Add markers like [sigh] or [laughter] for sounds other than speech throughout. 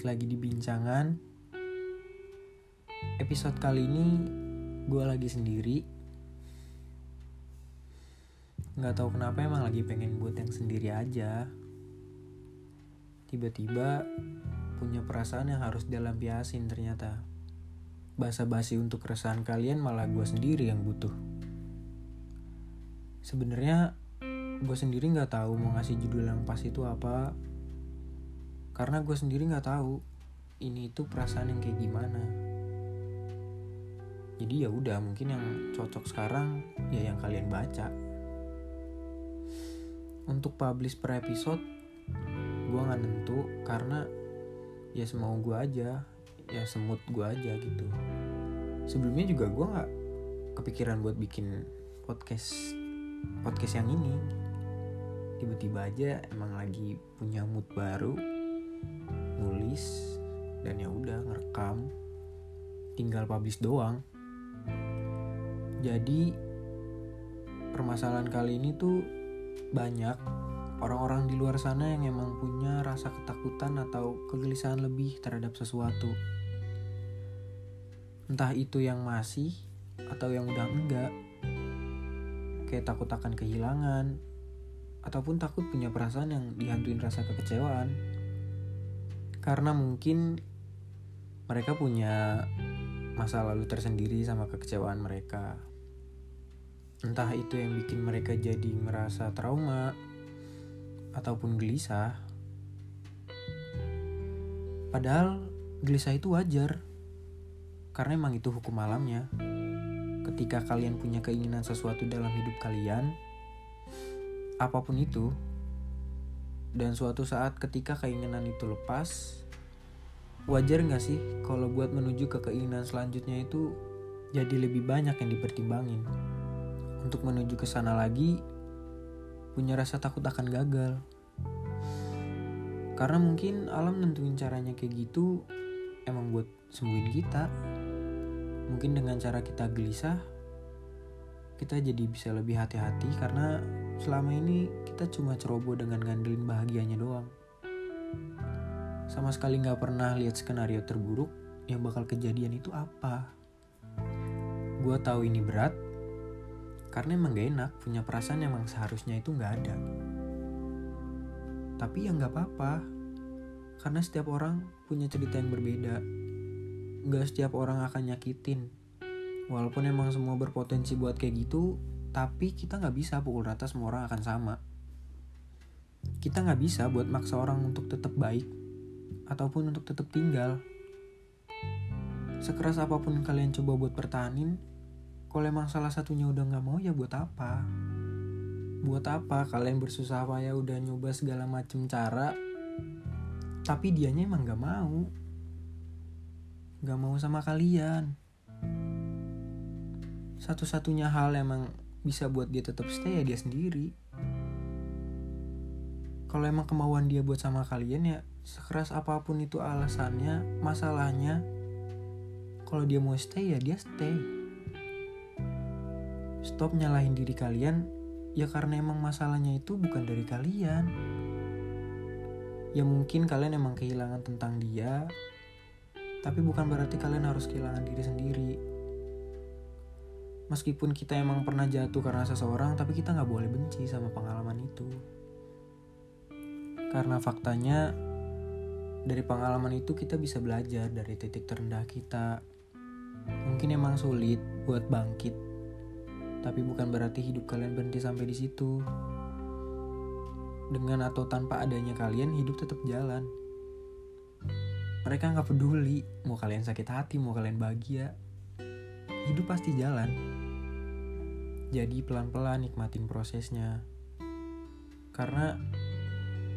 balik lagi di bincangan. Episode kali ini gue lagi sendiri. Gak tahu kenapa emang lagi pengen buat yang sendiri aja. Tiba-tiba punya perasaan yang harus dilampiasin ternyata. Basa-basi untuk keresahan kalian malah gue sendiri yang butuh. Sebenarnya gue sendiri nggak tahu mau ngasih judul yang pas itu apa karena gue sendiri nggak tahu ini itu perasaan yang kayak gimana. Jadi ya udah mungkin yang cocok sekarang ya yang kalian baca. Untuk publish per episode gue nggak nentu karena ya semau gue aja ya semut gue aja gitu. Sebelumnya juga gue nggak kepikiran buat bikin podcast podcast yang ini. Tiba-tiba aja emang lagi punya mood baru nulis dan ya udah ngerekam. Tinggal publish doang. Jadi permasalahan kali ini tuh banyak. Orang-orang di luar sana yang emang punya rasa ketakutan atau kegelisahan lebih terhadap sesuatu. Entah itu yang masih atau yang udah enggak. Kayak takut akan kehilangan ataupun takut punya perasaan yang dihantuin rasa kekecewaan. Karena mungkin mereka punya masa lalu tersendiri sama kekecewaan mereka. Entah itu yang bikin mereka jadi merasa trauma ataupun gelisah. Padahal gelisah itu wajar. Karena emang itu hukum alamnya. Ketika kalian punya keinginan sesuatu dalam hidup kalian, apa pun itu, dan suatu saat ketika keinginan itu lepas, wajar nggak sih kalau buat menuju ke keinginan selanjutnya itu jadi lebih banyak yang dipertimbangin. Untuk menuju ke sana lagi, punya rasa takut akan gagal. Karena mungkin alam nentuin caranya kayak gitu emang buat sembuhin kita. Mungkin dengan cara kita gelisah, kita jadi bisa lebih hati-hati karena selama ini kita cuma ceroboh dengan ngandelin bahagianya doang. Sama sekali nggak pernah lihat skenario terburuk yang bakal kejadian itu apa. Gua tahu ini berat, karena emang gak enak punya perasaan yang emang seharusnya itu nggak ada. Tapi ya nggak apa-apa, karena setiap orang punya cerita yang berbeda. Gak setiap orang akan nyakitin. Walaupun emang semua berpotensi buat kayak gitu, tapi kita nggak bisa pukul rata semua orang akan sama. Kita nggak bisa buat maksa orang untuk tetap baik ataupun untuk tetap tinggal. Sekeras apa pun kalian coba buat pertahanin, kalau emang salah satunya udah nggak mau ya buat apa? Buat apa kalian bersusah payah udah nyoba segala macem cara, tapi dianya emang nggak mau, nggak mau sama kalian. Satu-satunya hal emang bisa buat dia tetap stay ya dia sendiri. Kalau emang kemauan dia buat sama kalian ya sekeras apa pun itu alasannya masalahnya kalau dia mau stay ya dia stay. Stop nyalahin diri kalian ya karena emang masalahnya itu bukan dari kalian. Ya mungkin kalian emang kehilangan tentang dia tapi bukan berarti kalian harus kehilangan diri sendiri meskipun kita emang pernah jatuh karena seseorang tapi kita nggak boleh benci sama pengalaman itu. Karena faktanya dari pengalaman itu kita bisa belajar dari titik terendah kita. Mungkin emang sulit buat bangkit tapi bukan berarti hidup kalian berhenti sampai di situ. Dengan atau tanpa adanya kalian hidup tetap jalan. Mereka nggak peduli mau kalian sakit hati mau kalian bahagia hidup pasti jalan jadi pelan-pelan nikmatin prosesnya. Karena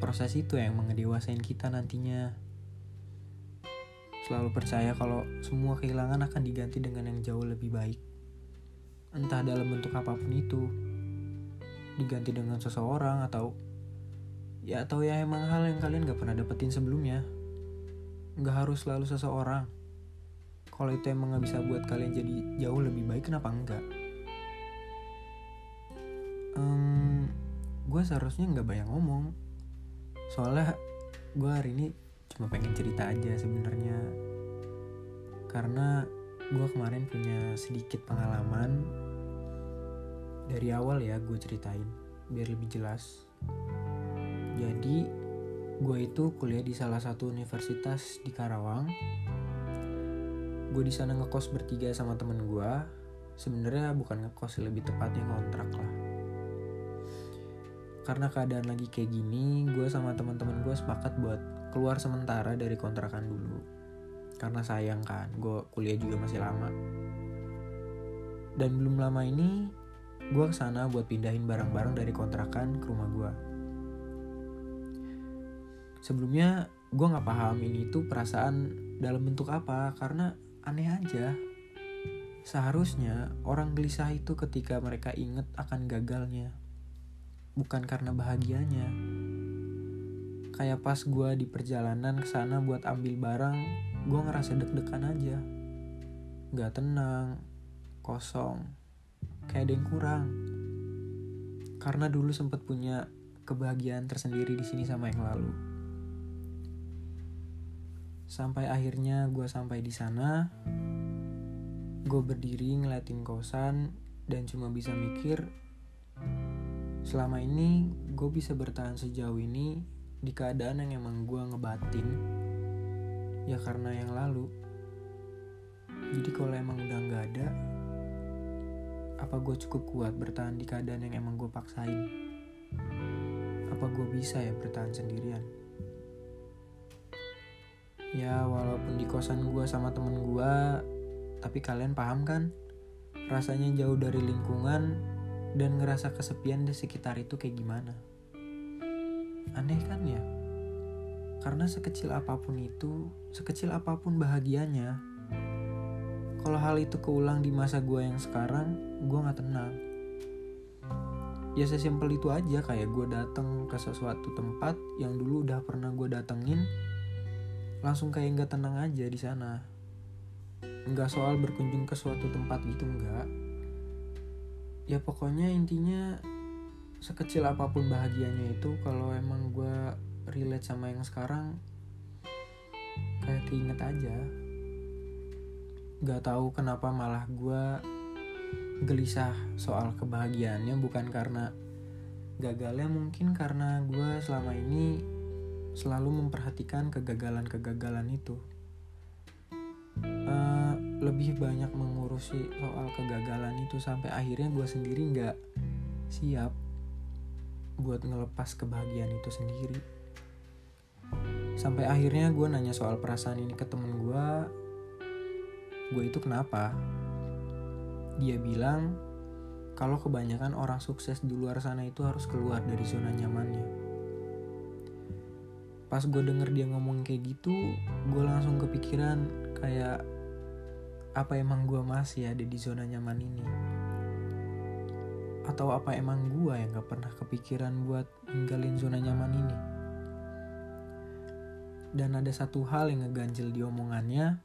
proses itu yang mengedewasain kita nantinya. Selalu percaya kalau semua kehilangan akan diganti dengan yang jauh lebih baik. Entah dalam bentuk apa pun itu. Diganti dengan seseorang atau ya atau ya emang hal yang kalian gak pernah dapetin sebelumnya. Gak harus selalu seseorang. Kalau itu emang gak bisa buat kalian jadi jauh lebih baik, kenapa enggak? um, gue seharusnya nggak banyak ngomong. Soalnya gue hari ini cuma pengen cerita aja sebenarnya. Karena gue kemarin punya sedikit pengalaman. Dari awal ya gue ceritain biar lebih jelas. Jadi gue itu kuliah di salah satu universitas di Karawang gue di sana ngekos bertiga sama temen gue sebenarnya bukan ngekos lebih tepatnya ngontrak lah. Karena keadaan lagi kayak gini gue sama teman-teman gue sepakat buat keluar sementara dari kontrakan dulu. Karena sayang kan gue kuliah juga masih lama. Dan belum lama ini gue ke sana buat pindahin barang-barang dari kontrakan ke rumah gue sebelumnya gue nggak paham ini tuh perasaan dalam bentuk apa karena aneh aja. Seharusnya orang gelisah itu ketika mereka inget akan gagalnya. Bukan karena bahagianya. Kayak pas gue di perjalanan ke sana buat ambil barang gue ngerasa deg-degan aja. Nggak tenang kosong. Kayak ada yang kurang. Karena dulu sempat punya kebahagiaan tersendiri di sini sama yang lalu sampai akhirnya gue sampai di sana. Gue berdiri ngeliatin kosan dan cuma bisa mikir selama ini gue bisa bertahan sejauh ini di keadaan yang emang gue ngebatin. Ya karena yang lalu. Jadi kalau emang udah nggak ada apa gue cukup kuat bertahan di keadaan yang emang gue paksain? Apa gue bisa ya bertahan sendirian Ya walaupun di kosan gue sama temen gue Tapi kalian paham kan? Rasanya jauh dari lingkungan Dan ngerasa kesepian di sekitar itu kayak gimana? Aneh kan ya? Karena sekecil apa pun itu Sekecil apa pun bahagianya Kalau hal itu keulang di masa gue yang sekarang Gue gak tenang. Ya sesimpel itu aja kayak gue datang ke sesuatu tempat yang dulu udah pernah gue datengin langsung kayak nggak tenang aja di sana. Nggak soal berkunjung ke suatu tempat gitu nggak. Ya pokoknya intinya sekecil apa pun bahagianya itu kalau emang gue relate sama yang sekarang kayak keinget aja. Nggak tahu kenapa malah gue gelisah soal kebahagiaannya bukan karena gagalnya mungkin karena gue selama ini selalu memperhatikan kegagalan-kegagalan itu. Uh, lebih banyak mengurusi soal kegagalan itu sampai akhirnya gue sendiri nggak siap buat ngelepas kebahagiaan itu sendiri. Sampai akhirnya gue nanya soal perasaan ini ke temen gue, gue itu kenapa? Dia bilang kalau kebanyakan orang sukses di luar sana itu harus keluar dari zona nyamannya pas gue denger dia ngomong kayak gitu gue langsung kepikiran kayak apa emang gue masih ada di zona nyaman ini? Atau apa emang gue yang gak pernah kepikiran buat ninggalin zona nyaman ini? Dan ada satu hal yang ngeganjel di omongannya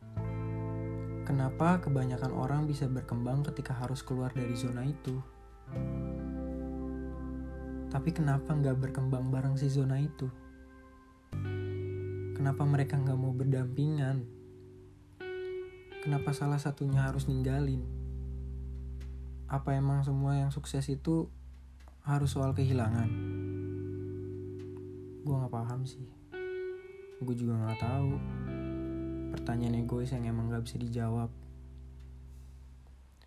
kenapa kebanyakan orang bisa berkembang ketika harus keluar dari zona itu? Tapi kenapa nggak berkembang bareng si zona itu Kenapa mereka nggak mau berdampingan? Kenapa salah satunya harus ninggalin? Apa emang semua yang sukses itu harus soal kehilangan? Gue nggak paham sih. Gue juga nggak tahu. Pertanyaan egois yang emang nggak bisa dijawab.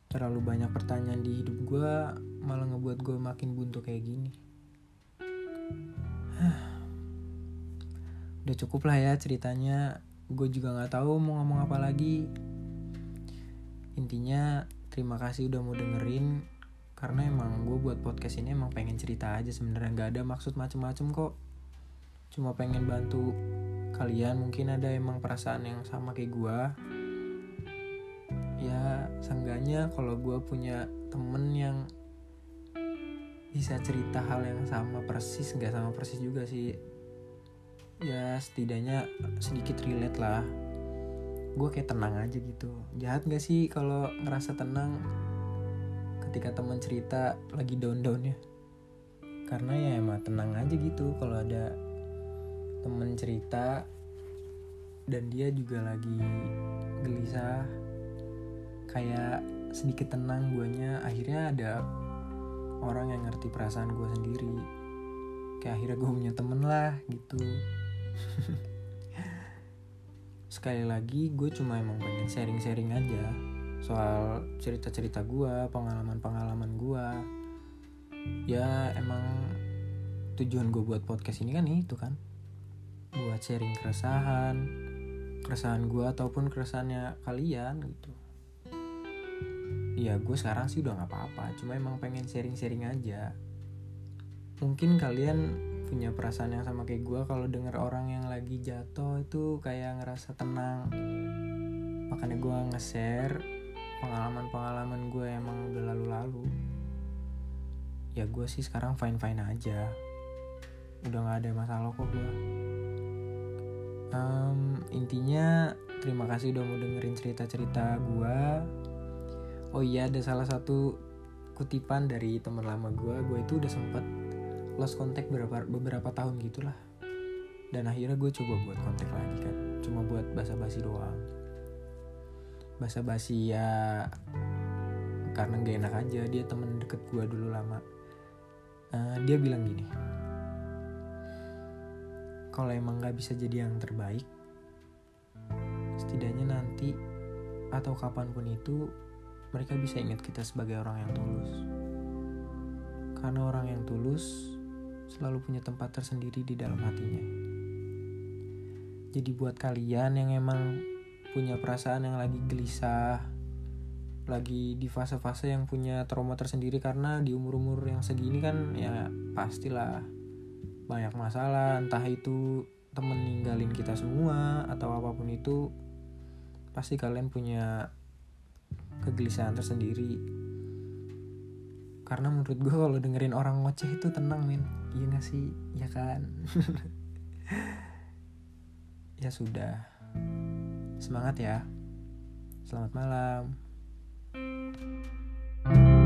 Terlalu banyak pertanyaan di hidup gue malah ngebuat gue makin buntu kayak gini. Udah cukup lah ya ceritanya. Gue juga nggak tahu mau ngomong apa lagi. Intinya terima kasih udah mau dengerin. Karena emang gue buat podcast ini emang pengen cerita aja sebenarnya. Nggak ada maksud macem-macem kok. Cuma pengen bantu kalian. Mungkin ada emang perasaan yang sama kayak gue ya seenggaknya kalau gue punya temen yang bisa cerita hal yang sama persis nggak sama persis juga sih ya setidaknya sedikit relate lah. Gue kayak tenang aja gitu. Jahat gak sih kalau ngerasa tenang ketika teman cerita lagi down down ya? Karena ya emang tenang aja gitu kalau ada temen cerita dan dia juga lagi gelisah. Kayak sedikit tenang guanya akhirnya ada orang yang ngerti perasaan gue sendiri. Kayak akhirnya gue punya temen lah gitu [laughs] sekali lagi gue cuma emang pengen sharing-sharing aja soal cerita-cerita gue pengalaman-pengalaman gue ya emang tujuan gue buat podcast ini kan itu kan. Buat sharing keresahan keresahan gue ataupun keresahannya kalian gitu. Ya gue sekarang sih udah nggak apa-apa cuma emang pengen sharing-sharing aja. Mungkin kalian punya perasaan yang sama kayak gue kalau denger orang yang lagi jatuh itu kayak ngerasa tenang. Makanya gue nge-share pengalaman-pengalaman gue emang udah lalu-lalu. Ya gue sih sekarang fine-fine aja. Udah nggak ada masalah kok gue um, intinya terima kasih udah mau dengerin cerita-cerita gue oh iya ada salah satu kutipan dari teman lama gue gue itu udah sempet lost contact beberapa beberapa tahun gitulah. Dan akhirnya gue coba buat kontak lagi kan. Cuma buat basa-basi doang. Basa-basi ya karena gak enak aja. Dia temen deket gue dulu lama. Uh, dia bilang gini kalau emang gak bisa jadi yang terbaik setidaknya nanti atau kapan pun itu mereka bisa ingat kita sebagai orang yang tulus. Karena orang yang tulus selalu punya tempat tersendiri di dalam hatinya. Jadi buat kalian yang emang punya perasaan yang lagi gelisah, lagi di fase-fase yang punya trauma tersendiri karena di umur-umur yang segini kan ya pastilah banyak masalah, entah itu temen ninggalin kita semua atau apa pun itu pasti kalian punya kegelisahan tersendiri. Karena menurut gue kalau dengerin orang ngoceh itu tenang men iya gak sih? Ya kan? [laughs] Ya sudah. Semangat ya. Selamat malam. thank you